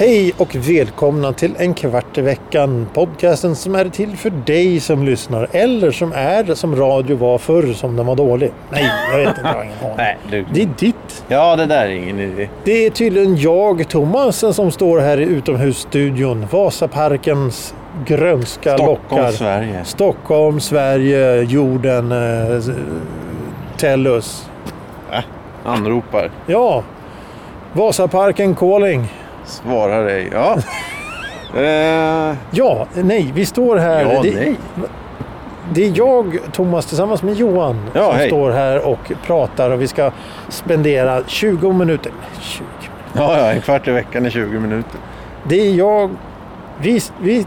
Hej och välkomna till en kvart i veckan. Podcasten som är till för dig som lyssnar. Eller som är som radio var förr som den var dålig. Nej, jag vet inte. Jag har ingen aning. Nej, du. Det är ditt. Ja, det där är ingen idé. Det är tydligen jag, Thomas, som står här i utomhusstudion. Vasaparkens grönska lockar. Stockholm, Sverige. Stockholm, Sverige, jorden, eh, Tellus. Äh, anropar. Ja, Vasaparken calling. Svarar dig. Ja. eh, Ja, nej, vi står här. ja, det, nej. Det är jag, Thomas, tillsammans med Johan Ja, som hej. står här och pratar och vi ska spendera 20 minuter. 20. Ja, ja, en kvart i veckan är 20 minuter. Det är jag. Vi, vi,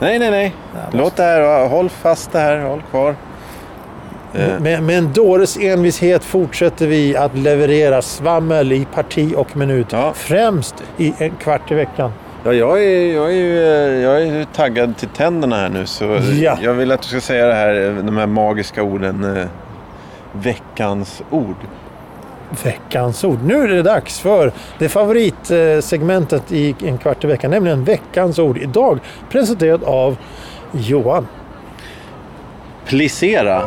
Nej, nej, nej. Låt det här. Håll fast det här. Håll kvar. Eh, med, med en dåres envishet fortsätter vi att leverera svammel i parti och minut. Ja. Främst i en kvart i veckan. Ja, jag är, jag, är, ju, jag är taggad till tänderna här nu. Så Ja. jag vill att du ska säga det här, de här magiska orden. Eh, veckans ord. Veckans ord. Nu är det dags för det favoritsegmentet i en kvart i veckan, nämligen veckans ord. Idag presenterat av Johan. Plicera.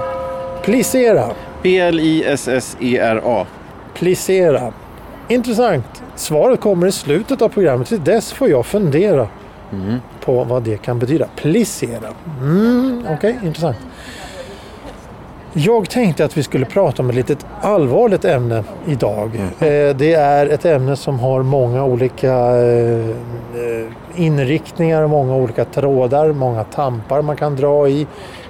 Plicera. P-L-I-S-S-E-R-A. Plicera. Intressant. Svaret kommer i slutet av programmet. Till dess får jag fundera Mm. på vad det kan betyda. Plicera. Mm, Okej, intressant. Jag tänkte att vi skulle prata om ett litet allvarligt ämne idag. Eh, Det är ett ämne som har många olika eh, eh, inriktningar, många olika trådar, många tampar man kan dra i,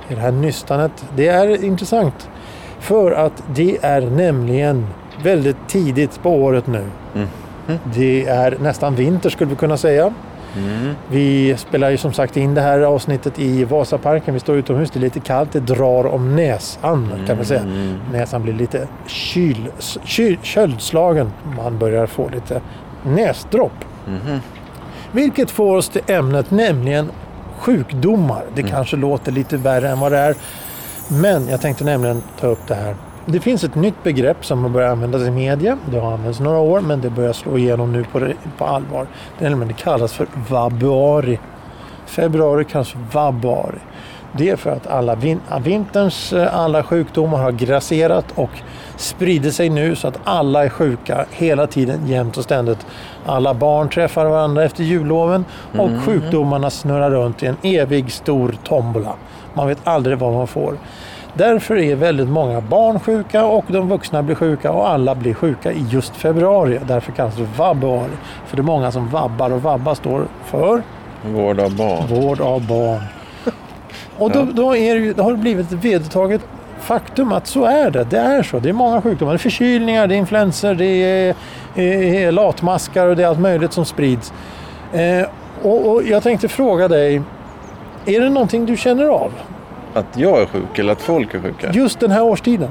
i det här nystanet. Det är intressant för att det är nämligen väldigt tidigt på året nu. Det är nästan vinter skulle vi kunna säga. Mm. Vi spelar ju som sagt in det här avsnittet i Vasaparken. Vi står utomhus, det är lite kallt, det drar om näsan kan man säga. Mm. Näsan blir lite kyl, kyl, köldslagen. Man börjar få lite näsdropp. Mhm. Vilket får oss till ämnet, nämligen sjukdomar. Det kanske låter lite värre än vad det är. Men jag tänkte nämligen ta upp det här. Det finns ett nytt begrepp som har börjat användas i media. Det har använts några år men det börjar slå igenom nu på, det- på allvar. Det, kallas för vabuari. Februari kallas för vabuari. Det är för att alla vin- vinterns eh, alla sjukdomar har grasserat och sprider sig nu så att alla är sjuka hela tiden jämt och ständigt. Alla barn träffar varandra efter julloven och sjukdomarna snurrar runt i en evig stor tombola. Man vet aldrig vad man får. Därför är väldigt många barn sjuka och de vuxna blir sjuka och alla blir sjuka i just februari. Därför kallas det vabbuari. För det är många som vabbar och vabba står för Vård av barn. vård av barn. Och då, då, är det har det blivit ett vedertaget faktum att så är det. Det är så. Det är många sjukdomar. Det är förkylningar, det är influenser, det är, eh, latmaskar och det är allt möjligt som sprids. Eh, och, och jag tänkte fråga dig, är det någonting du känner av Att jag är sjuk eller att folk är sjuka? just den här årstiden?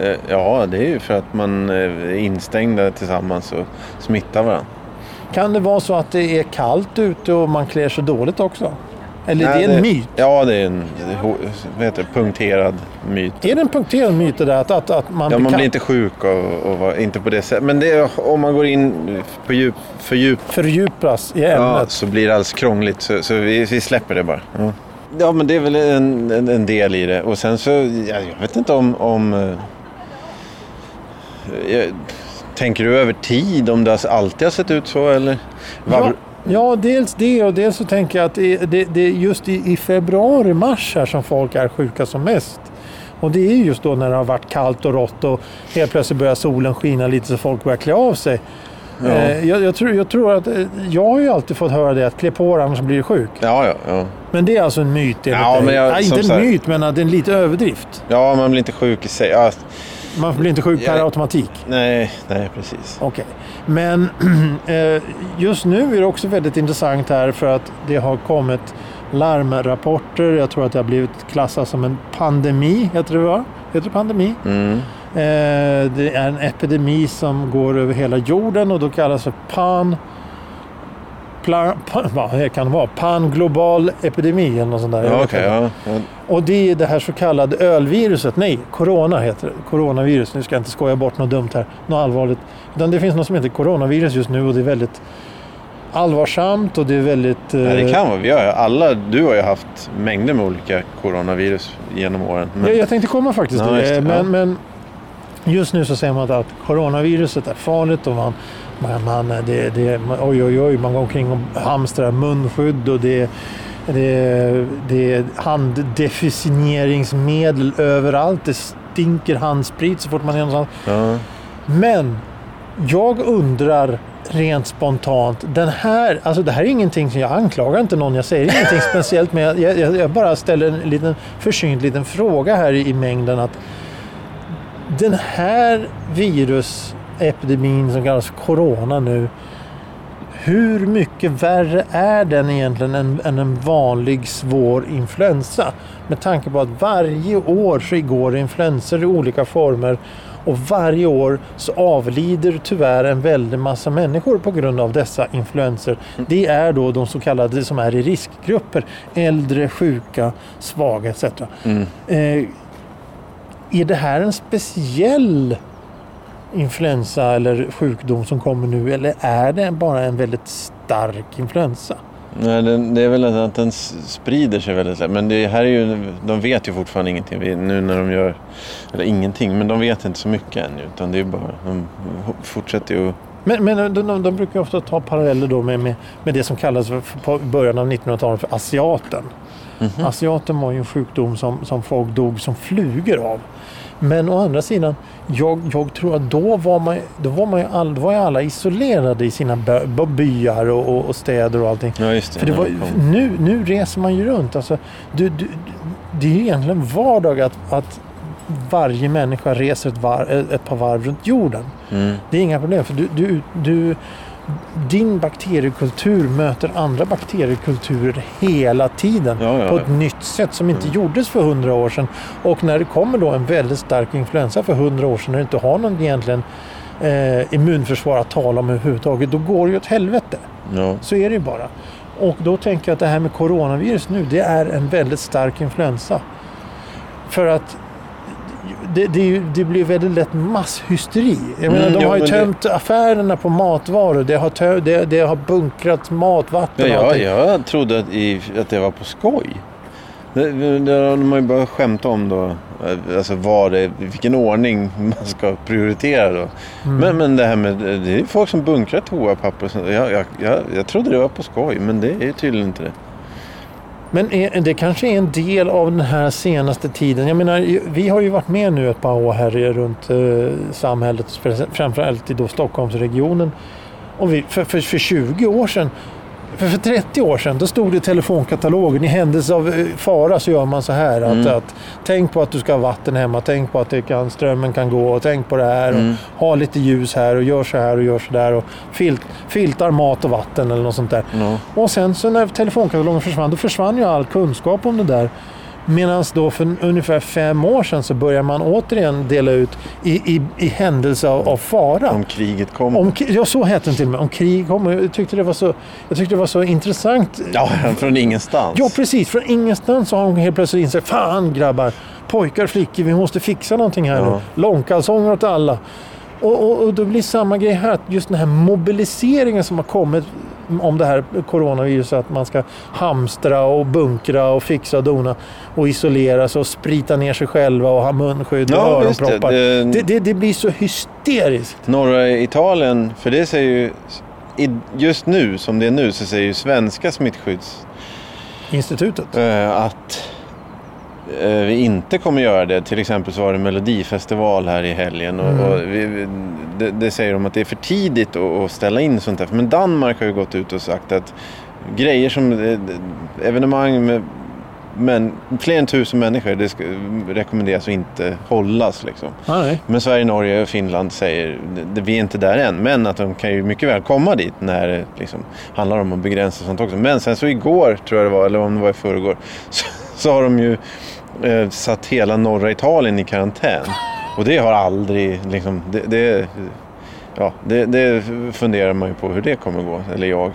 Eh, Ja, det är ju för att man eh, är instängda tillsammans och smittar varandra. Kan det vara så att det är kallt ute och man klär sig dåligt också? Eller är det en myt? Ja, det är en vad heter det, punkterad myt. Är det en punkterad myt det där att, att, att man Ja, man kall- blir inte sjuk och, och var- inte på det sättet. Men det är, om man går in på djup, för djup fördjupas i ja, ämnet? så blir det alldeles krångligt. Så, så vi, vi släpper det bara. Ja ja, men det är väl en, en, en del i det. Och sen så, ja, jag vet inte om... om eh, jag, tänker du över tid? Om det alltid har sett ut så eller? Ja, Var, ja, dels det och dels så tänker jag att det, det är just i, i februari, mars här som folk är sjuka som mest. Och det är just då när det har varit kallt och rått och helt plötsligt börjar solen skina lite så folk börjar klä av sig. Ja. Eh, jag, jag, tror, jag tror att, eh, jag har ju alltid fått höra det att klä på dig annars blir du sjuk. Ja, ja, ja. Men det är alltså en myt Ja, men jag- Nej, inte en sagt- myt men att det är en lite överdrift. Ja, man blir inte sjuk i sig. Ja, Man blir inte sjuk per automatik. nej, nej, precis. Okej. Men eh, just nu är det också väldigt intressant här för att det har kommit larmrapporter. Jag tror att det har blivit klassat som en pandemi. Heter det va? Heter det pandemi? Mm. Eh, det är en epidemi som går över hela jorden och då kallas för pan... Plan, pan vad kan det vara? Panglobal epidemi eller något sånt där. Ja, inte. ja. ja. Och det är det här så kallade ölviruset. Nej, corona heter det. Coronavirus. Nu ska jag inte skoja bort något dumt här. Något allvarligt. Utan det finns något som heter coronavirus just nu och det är väldigt allvarsamt och det är väldigt... eh, Ja, det kan vara. Vi har, alla, du har ju haft mängder med olika coronavirus genom åren. Men, Jag, jag tänkte komma faktiskt Ja, det. ja. Men, men just nu så säger man att coronaviruset är farligt och man, man, man, det, det, oj, oj, oj, man går omkring och hamstrar munskydd och det, det, det är handdefineringsmedel överallt. Det stinker handsprit så fort man är någonstans. ja. Men jag undrar rent spontant. Den här, alltså det här är ingenting som jag anklagar inte någon. Jag säger ingenting speciellt. Men jag, jag, jag bara ställer en liten försynt liten fråga här i, i mängden. att Den här virusepidemin som kallas corona nu. Hur mycket värre är den egentligen än, än en vanlig svår influensa? Med tanke på att varje år så går influensor i olika former och varje år så avlider tyvärr en väldig massa människor på grund av dessa influenser. Det är då de så kallade som är i riskgrupper. Äldre, sjuka, svaga etc. Mm. Eh, är det här en speciell influensa eller sjukdom som kommer nu eller är det bara en väldigt stark influensa? Nej, den, det är väl att den sprider sig väldigt lätt. Men det här är ju, de vet ju fortfarande ingenting nu när de gör, eller ingenting, men de vet inte så mycket ännu. Utan det är bara, de fortsätter ju att Men, men de, de, brukar ofta ta paralleller då med, med, med det som kallas för, på början av 1900-talet för asiaten. Mhm. Asiaten var ju en sjukdom som, som folk dog som flugor av. Men å andra sidan, jag, jag tror att då var man, då var man all, var ju alla isolerade i sina by- byar och, och, städer och allting. Ja, just det. För det var, nu, nu reser man ju runt. Alltså, du, du, det är ju egentligen vardag att, att varje människa reser ett, var, ett par varv runt jorden. Mm. Det är inga problem. För du, du, du, din bakteriekultur möter andra bakteriekulturer hela tiden. Ja, ja, på ja. ett nytt sätt som inte Mm. gjordes för hundra år sedan. Och när det kommer då en väldigt stark influensa för hundra år sedan när du inte har någon egentligen eh, immunförsvar att tala om överhuvudtaget. Då går det ju åt helvete. Så är det ju bara. Och då tänker jag att det här med coronavirus nu, det är en väldigt stark influensa. För att det, det, det blir väldigt lätt masshysteri. Jag menar, Mm, de har ju men det- tömt affärerna på matvaror. Det har, tö, det, det har bunkrat matvatten Ja, jag, jag trodde att, i, att det var på skoj. Det, det har man ju bara skämta om då. Alltså vad det, vilken ordning man ska prioritera då. Mm. Men, men det här med, det är folk som bunkrar toapapper och sånt. Jag, jag, jag, jag trodde det var på skoj, men det är tydligen inte det. Men är, det kanske är en del av den här senaste tiden. Jag menar, vi har ju varit med nu ett par år här runt eh, samhället, framförallt i då Stockholmsregionen. Och vi, för, för, för 20 år sedan, för, för 30 år sedan, då stod det i telefonkatalogen i händelse av eh, fara så gör man så här. Att, Mm. att, tänk på att du ska ha vatten hemma, tänk på att det kan, strömmen kan gå och tänk på det här. Mm. Och ha lite ljus här och gör så här och gör så där. Och filt, filtar mat och vatten eller något sånt där. Ja. Och sen så när telefonkatalogen försvann, då försvann ju all kunskap om det där. Medan då för ungefär fem år sedan så börjar man återigen dela ut i, i, i händelse av, av fara. Om kriget kom. Om, ja, så hette den till och med. Om krig kommer. Jag tyckte det var så, jag tyckte det var så intressant. Ja, från ingenstans. Ja, precis. Från ingenstans så har hon helt plötsligt insett. Fan grabbar, pojkar, flickor, vi måste fixa någonting här Ja. nu. Långkalsonger åt alla. Och, och, och då blir samma grej här. att Just den här mobiliseringen som har kommit om det här coronaviruset. Att man ska hamstra och bunkra och fixa och dona. Och isolera sig och sprita ner sig själva och ha munskydd och Ja, öronproppar. Det, det, det, det blir så hysteriskt. Norra Italien, för det säger ju... Just nu, som det är nu, så säger ju svenska smittskydds... Institutet. eh, att vi inte kommer göra det. Till exempel så var det Melodifestival här i helgen. Och, Mm. och vi, det, det säger de att det är för tidigt att, att ställa in sånt där. Men Danmark har ju gått ut och sagt att grejer som eh, evenemang med men, fler än tusen människor, det ska, rekommenderas att inte hållas. Liksom. Ja, nej. Men Sverige, Norge och Finland säger det, vi är inte där än. Men att de kan ju mycket väl komma dit när det liksom handlar om att begränsa sånt också. Men sen så igår, tror jag det var, eller om det var i förrgår, så, så har de ju eh, satt hela norra Italien i karantän. Och det har aldrig liksom, det, det, ja, det, det funderar man ju på hur det kommer gå, eller jag.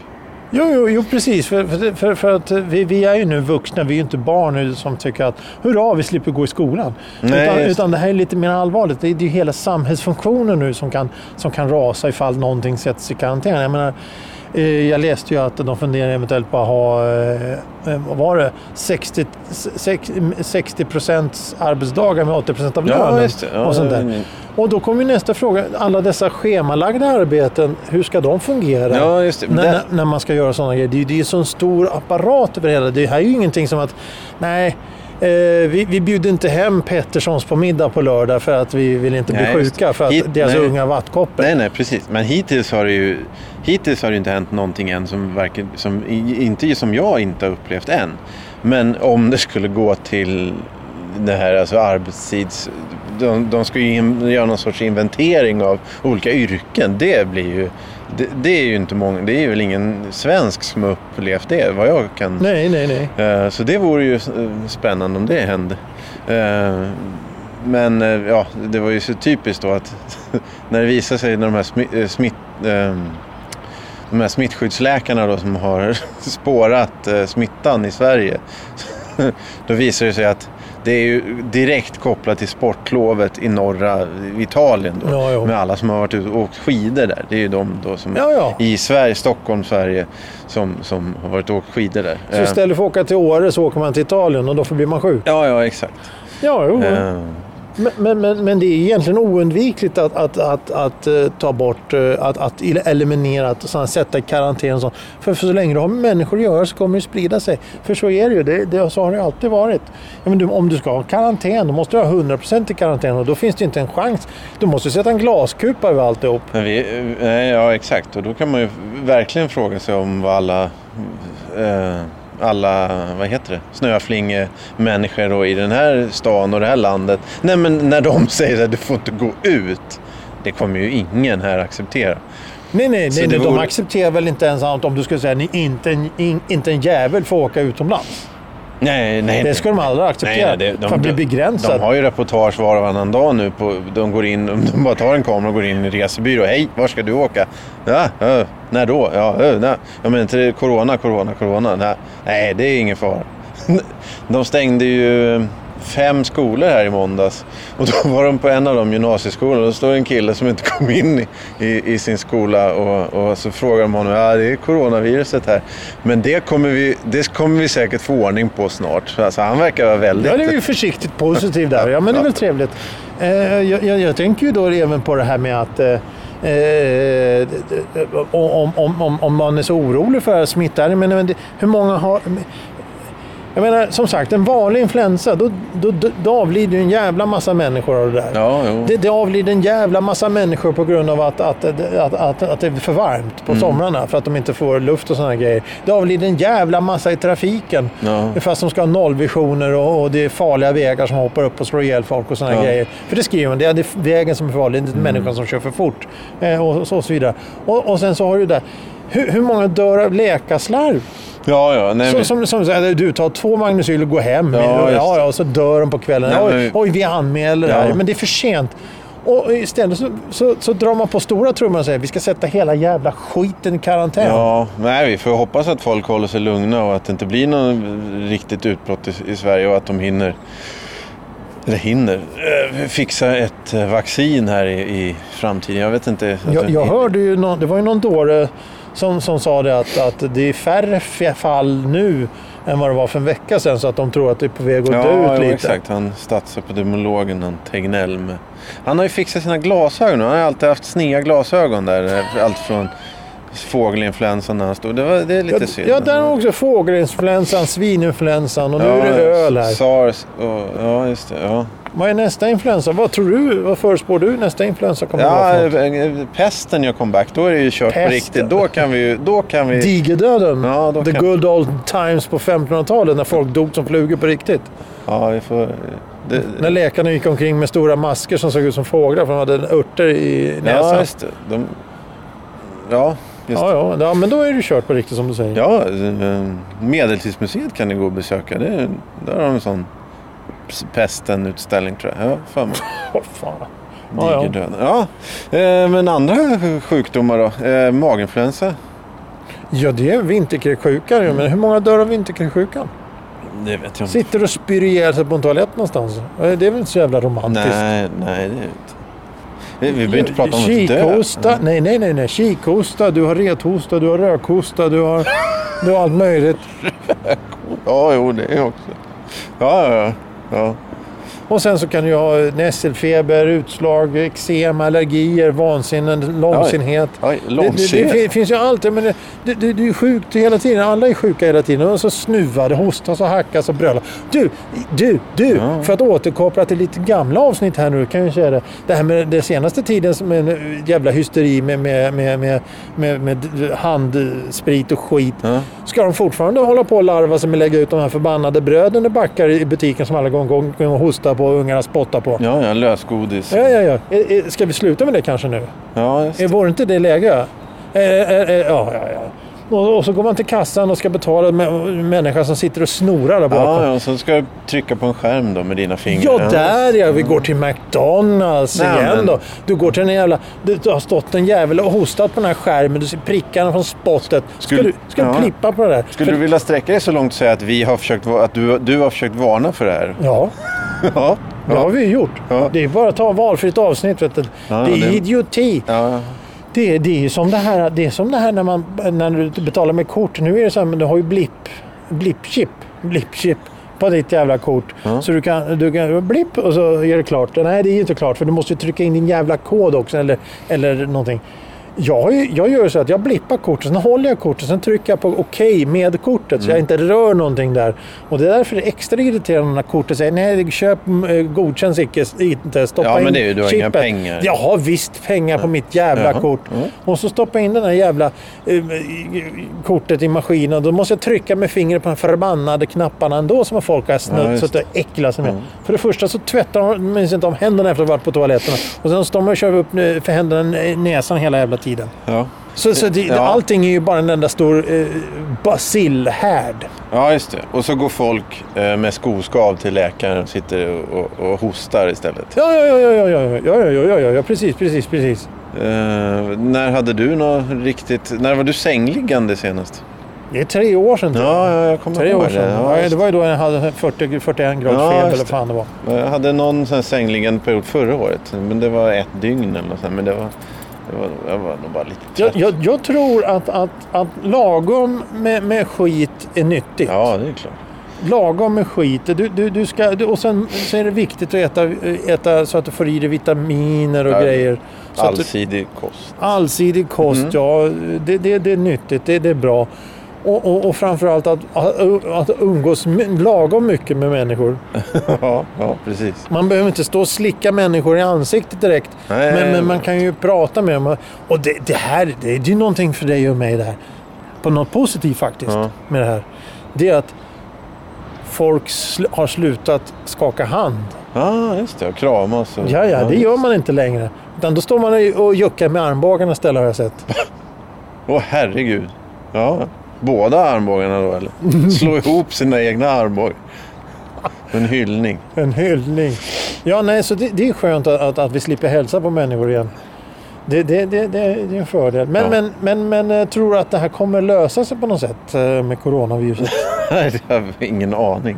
Jo, jo, jo precis. För, för, för, för att vi, vi är ju nu vuxna, vi är ju inte barn nu som tycker att hurra, vi slipper gå i skolan. Nej, utan, utan det här är lite mer allvarligt. Det är ju hela samhällsfunktionen nu som kan, som kan rasa ifall någonting sätts i karantän. Jag menar, jag läste ju att de funderar eventuellt på att ha, eh, eh, vad var det, 60, sex- 60 procents arbetsdagar med 80 procent av lönen. det. Ja, och sånt där. Och då kommer ju nästa fråga, alla dessa schemalagda arbeten, hur ska de fungera? Det. När, Det- när- man ska göra sådana grejer. Det är ju det en stor apparat över hela. Det här är ju ingenting som att, nej, eh, vi, vi bjuder inte hem Petterssons på middag på lördag för att vi vill inte bli Nej, sjuka för att Hit- deras nej. unga vattkoppor. Nej, nej, precis. Men hittills har det ju hittills har det inte hänt någonting än som, varken, som inte som jag inte har upplevt än. Men om det skulle gå till det här alltså arbetstids... De, de ska ju göra någon sorts inventering av olika yrken. Det blir ju... Det, det är ju inte många... Det är väl ingen svensk som har upplevt det, vad jag kan... Nej, nej, nej. Eh, Så det vore ju eh, spännande om det hände. Eh, Men ja, det var ju så typiskt då att när det visade sig när de här, smi- eh, smitt, eh, de här smittskyddsläkarna då som har spårat smittan i Sverige. Då visade det sig att det är ju direkt kopplat till sportlovet i norra Italien då. Ja. Med alla som har varit ute och åkt skidor där. Det är ju de då som Ja, i Sverige, Stockholm, Sverige som, som har varit och åkt skidor där. Så istället för att åka till Åre så åker man till Italien och då blir man sjuk. Ja, ja, exakt. Ja, jo. Eh, men, men, men, men det är egentligen oundvikligt att, att, att, att, att ta bort, eh, att, att eliminera, att sådana, sätta i karantän och sånt. För, för så länge du har med människor att göra så kommer det sprida sig. För så är det ju. Det, det, så har det alltid varit. Ja, men du, om du ska ha karantän, då måste du ha 100% i karantän och då finns det inte en chans. Du måste sätta en glaskupa över alltihop. men vi, eh, ja, exakt. Och då kan man ju verkligen fråga sig om vad alla, eh, alla vad heter det, snöflingemänniskor i den här stan och det här landet. Nej, men när de säger att du får inte gå ut. Det kommer ju ingen här acceptera. Nej, nej, Så nej det de vore- accepterar väl inte ens att om du skulle säga att inte en, in, inte en jävel får åka utomlands. Nej, nej. Det ska de aldrig acceptera. Nej, det- för att bli begränsad. De har ju reportage var och varannan dag nu. På, de, går in, de bara tar en kamera och går in i resebyrå. Hej, var ska du åka? Ja, ja, när då? Ja, ja, ja men inte corona, corona, corona. Nej, nej, det är ingen fara. De stängde ju fem skolor här i måndags. Och då var de på en av de gymnasieskolorna. Då står en kille som inte kom in i, i, i sin skola. Och, och så frågar de honom, ja det är coronaviruset här. Men det kommer vi, det kommer vi säkert få ordning på snart. Så alltså, han verkar vara väldigt... Ja, det är ju försiktigt positiv där. Ja, men det är väl trevligt. Eh, jag, jag, jag tänker ju då även på det här med att eh, eh, om, om, om, om man är så orolig för smitta. Men, men det, hur många har... Jag menar, som sagt, en vanlig influensa, då, då, då, avlider ju en jävla massa människor av det där. Ja. Det, det avlider en jävla massa människor på grund av att, att, att, att, att det är för varmt Mm. på somrarna för att de inte får luft och sådana grejer. Det avlider en jävla massa i trafiken Ja. fast de ska ha nollvisioner och, och det är farliga vägar som hoppar upp och slår ihjäl folk och sådana Ja. grejer. För det skriver man, det är, vägen som är farlig, det är inte människan som kör för fort. Eh, och, så, och så vidare. Och, och sen så har du det där, hur, hur många dör av läkarslarv? Ja, ja. Nej, Så, som, som du tar två Magnecyl och går hem. Ja, Ja, ja, och så dör de på kvällen. Nej, oj, men- oj, vi anmäler det här. Men det är för sent. Och istället så, så, så drar man på stora trumman och säger vi ska sätta hela jävla skiten i karantän. ja, nej, vi får hoppas att folk håller sig lugna och att det inte blir något riktigt utbrott i, i Sverige och att de hinner, eller hinner, eh, fixa ett eh, vaccin här i, i framtiden. Jag vet inte. Jag, jag hörde ju, någon, det var ju någon dåre som, som sa det att, att det är färre fall nu än vad det var för en vecka sedan så att de tror att det är på väg att Ja, dö ut lite. exakt. Han statsepidemiologen, han Tegnell. Han har ju fixat sina glasögon. Han har alltid haft sneda glasögon där. eh, Allt från fågelinfluensan när han stod. Det, var, det är lite Ja, synd. ja, där har också fågelinfluensan, svininfluensan och nu är det öl här. Sars och, ja, just det. Ja, Vad är nästa influensa? Vad tror du? Vad förespår du nästa influensa kommer att ja vara för något? eh, eh, pesten jag kom back. Då är det ju kört Pesten. på riktigt. Då kan vi ju... Då kan vi... Digerdöden. Ja, The kan- good old times på 1500-talet när folk dog som flugor på riktigt. Ja, vi får... Det, När läkarna gick omkring med stora masker som såg ut som fåglar för de hade örter i ja, näsan. just det. De, ja. Ja, ja, ja, men då är det kört på riktigt som du säger. Ja, eh, Medeltidsmuseet kan ni gå och besöka. Det, där har de en sån pesten-utställning tror jag. Ja, för mig. Åh, fan. Ja, ja. Ja, eh, men andra sjukdomar då? Eh, maginfluensa? Ja, det är vinterkräksjukan ju, men hur många dör av vinterkräksjukan? Det vet jag inte. Sitter och spyr ihjäl sig på en toalett någonstans. Det är väl inte så jävla romantiskt? Nej, nej det är inte. Vi, behöver inte prata om. Kikhosta. Nej, nej, nej, nej. Kikhosta, du har rethosta, du har rökhosta, du har, du har allt möjligt. Ja, jo, det är också. Ja, ja, ja. Och sen så kan du ha nässelfeber, utslag, eksem, allergier, vansinne, långsinnhet. Oj, Det, det, det finns ju allt. Men det, det, det är sjukt hela tiden. Alla är sjuka hela tiden. Och så snuvar det, hostas och hackas och brölar. Du, du, du! Ja. För att återkoppla till lite gamla avsnitt här nu kan jag säga det. Det här med den senaste tidens med en jävla hysteri med, med, med, med, med, med handsprit och skit. Ja. Ska de fortfarande hålla på och larva sig med att lägga ut de här förbannade bröden i backar i butiken som alla gånger går och hostar på och ungarna spottar på? Ja, ja, lösgodis. Ja, ja, ja. Ska vi sluta med det kanske nu? Ja, just det. Vore inte det läge? Eh, eh, eh, ja, ja, ja. Och, så går man till kassan och ska betala med en människa som sitter och snorar där bakom. Ja, ja, och så ska du trycka på en skärm då med dina fingrar. Ja, där ja. Vi går till McDonalds Nej, igen men- då. Du går till den jävla... Det har stått en jävel och hostat på den här skärmen. Du ser prickarna från spottet. Ska Skulle- du, ska ja. du klippa på det där? Skulle du vilja sträcka dig så långt och säga att, vi har försökt, att du, du har försökt varna för det här? Ja, Ja. det har vi gjort. Ja. Det är bara att ta valfritt avsnitt. Vet du. Ja, det är det- idioti. Ja, Det, det är som det här, det är som det här när, man, när du betalar med kort. Nu är det så här, men du har ju blipp, blippchip, blippchip på ditt jävla kort. Ja. Så du kan, du kan blipp och så är det klart. Nej, det är ju inte klart för du måste trycka in din jävla kod också eller, eller någonting. Jag, jag gör så att jag blippar kortet, sen håller jag kortet, sen trycker jag på OK med kortet så jag inte rör någonting där. Och det är därför det är extra irriterande när kortet säger nej, köp, eh, godkänns icke, inte, stoppa Ja, in men det är ju- du har inga chippet. pengar. Jag har visst pengar på mitt jävla Jaha. kort. Ja. Och så stoppar jag in den här jävla eh, kortet i maskinen. Då måste jag trycka med fingret på de förbannade knapparna ändå som folk har Ja, snutt just så att det äcklar sig med. Mm. För det första så tvättar de minns inte om händerna efter att ha varit på toaletterna. Och sen står man och kör upp eh, för händerna i näsan hela jävla tiden. ja. Så, så det, Ja. allting är ju bara en enda stor eh, basillhärd. ja, just det. Och så går folk eh, med skoskav till läkaren och sitter och, och, och hostar istället. Ja, ja, ja, ja, ja, ja, ja, ja, ja, ja, precis, precis, precis. Eh, när hade du något riktigt... När var du sängliggande senast? Det är tre år sedan. Ja, ja jag kommer Tre ihåg år sedan. Ja, Ja, det var ju då jag hade 40, 41 graders Ja, feber eller det. fan det var. Jag hade någon sängliggande period förra året. Men det var ett dygn eller sånt. Men det var, det var, jag var nog bara lite Jag, jag, jag tror att, att, att lagom med, med skit är nyttigt. Ja, det är klart. Lagom med skit. Du, du, du ska, du, och sen så är det viktigt att äta, äta så att du får i dig vitaminer och Ja, grejer. Så Allsidig kost. allsidig kost, Mm. ja. Det, det, det är nyttigt. Det, det är bra. Och, och, och framförallt att, att, umgås lagom mycket med människor. ja, ja, precis. Man behöver inte stå och slicka människor i ansiktet direkt. Nej, Men, men man kan ju prata med dem. Och det, det här det är ju någonting för dig och mig det här. På något positivt faktiskt Ja. med det här. Det är att folk sl- har slutat skaka hand. Ja, just det. Och kramas. Och, Ja, ja, det gör man inte längre. Utan då står man och juckar med armbågarna istället har jag sett. Åh, herregud. Ja, båda armbågarna då eller? Slå ihop sina egna armbågar. En hyllning. En hyllning. Ja, nej, så det, det är skönt att, att, att vi slipper hälsa på människor igen. Det, det, det, det, är en fördel. Men, Ja. men, men, men eh, tror du att det här kommer lösa sig på något sätt eh, med coronaviruset? Nej, det har vi ingen aning.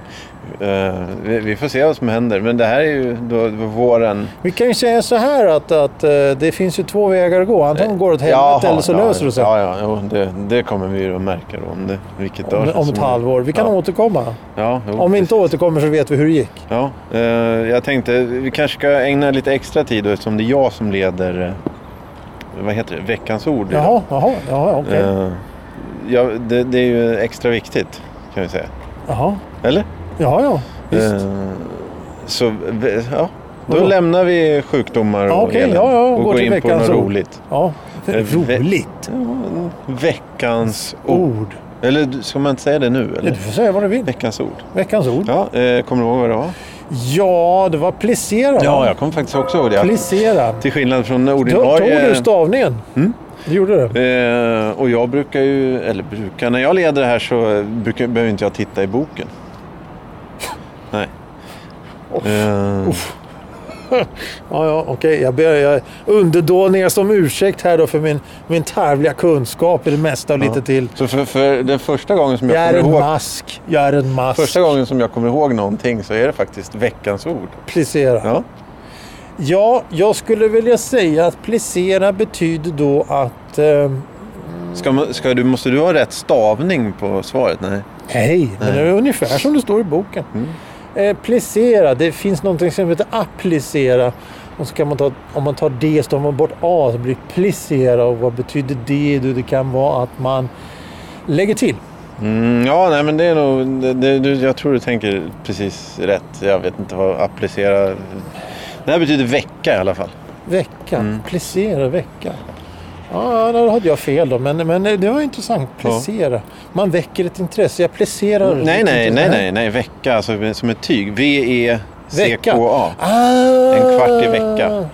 Eh, vi, vi får se vad som händer. Men det här är ju då våren. Vi kan ju säga så här att, att det finns ju två vägar att gå. Antingen går det åt helvete eller så ja, löser det sig. Ja, ja, jo, det, det kommer vi ju att märka då. Om, det, vilket om, om ett halvår. Vi kan ja. återkomma. Ja, jo, Om vi inte precis. återkommer så vet vi hur det gick. Ja, jag tänkte vi kanske ska ägna lite extra tid då, eftersom det är jag som leder vad heter det? veckans ord. Jaha, jaha, jaha okej. Eh, ja, det, det är ju extra viktigt kan vi säga. Jaha, Eller? ja, ja. Visst. Eh, så v- ja, då Vadå? lämnar vi sjukdomar Ja, och okej, elände ja, ja, och går går in på något ord. roligt. Ja, eh, ve- roligt. Ja, veckans ord. Ord. Eller ska man inte säga det nu? Eller? Du får säga vad du vill. Veckans ord. Veckans ord. Ja, eh, kommer du ihåg vad det var? Ja, det var plicera. Ja, jag kommer faktiskt också ihåg det. Plicera. Till skillnad från Då tog ordinarie... du stavningen. Mm. Du gjorde det. Eh, och jag brukar ju, eller brukar, när jag leder det här så brukar, behöver inte jag titta i boken. Nej. Eh, Ja, ja, okej. Jag ber jag underdåniga som ursäkt här då för min, min tarvliga kunskap i det mesta och lite till. Så för, för den första gången som Jag jag, kommer ihåg mask. Jag är en mask. Första gången som jag kommer ihåg någonting så är det faktiskt veckans ord. Plicera. Ja. Ja. jag skulle vilja säga att plicera betyder då att... Eh, Ska ska du, måste du ha rätt stavning på svaret? Nej. nej, men det är ungefär som det står i boken. Mm. Eh, plicera, det finns någonting som heter applicera. Och så kan man ta, om man tar D så tar man bort A så blir det plicera. Och vad betyder det? Du, Det kan vara att man lägger till. Mm, ja, nej men det är nog... Det, det, jag tror du tänker precis rätt. Jag vet inte vad applicera... Det här betyder vecka i alla fall. Vecka. Mm. Plicera vecka. Ja, då hade jag fel då. Men, men det var intressant. Plicera. Man väcker ett intresse. Jag plicerar. Nej, nej, nej, nej, nej. Vecka, alltså som ett tyg. Vecka. V-E-C-K-A. Ah, En kvart i vecka.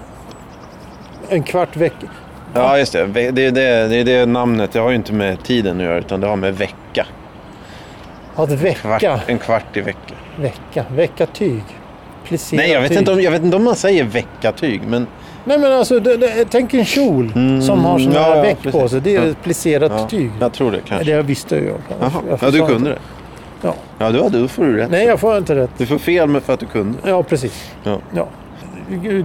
En kvart vecka. Ja, just det. Det är det, det är det namnet. Det har ju inte med tiden att göra, utan det har med vecka. Ja, det Kvart, vecka. en kvart i vecka. Vecka. Vecka tyg. Plicera Nej, jag vet, tyg. inte om, jag vet inte om man säger veckatyg, men... Nej, men alltså, det, det, tänk en kjol som har sån ja, här ja, väck på precis. sig. Det är Ja. ett plicerat Ja, tyg. jag tror det kanske. Det visste jag. Jaha. Jag Ja, du kunde inte. det. Ja. Ja, då, då får du rätt. Nej, jag får inte rätt. Du får fel med för att du kunde. Ja, precis. Ja. Ja.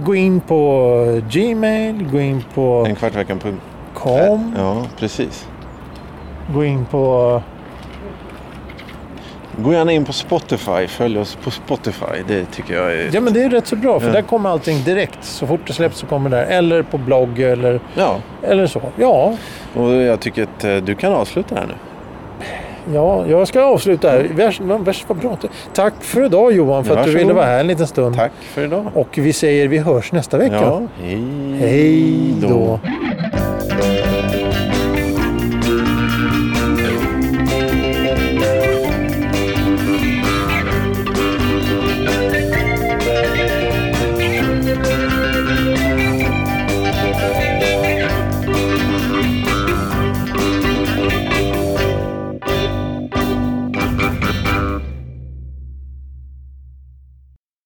Gå in på Gmail, gå in på En kvart i veckan. Punkt. com, Ja, precis. gå in på... Gå gärna in på Spotify. Följ oss på Spotify. Det tycker jag är... Ja, men det är rätt så bra för Ja. där kommer allting direkt. Så fort det släpps så kommer det där. Eller på blogg eller, Ja, eller så. Ja, och jag tycker att eh, du kan avsluta här nu. ja, jag ska avsluta här. Värst, värst vad bra. Tack för idag Johan för Ja, att du ville vara här en liten stund. Tack för idag. Och vi säger vi hörs nästa vecka. Ja, hej Hej då.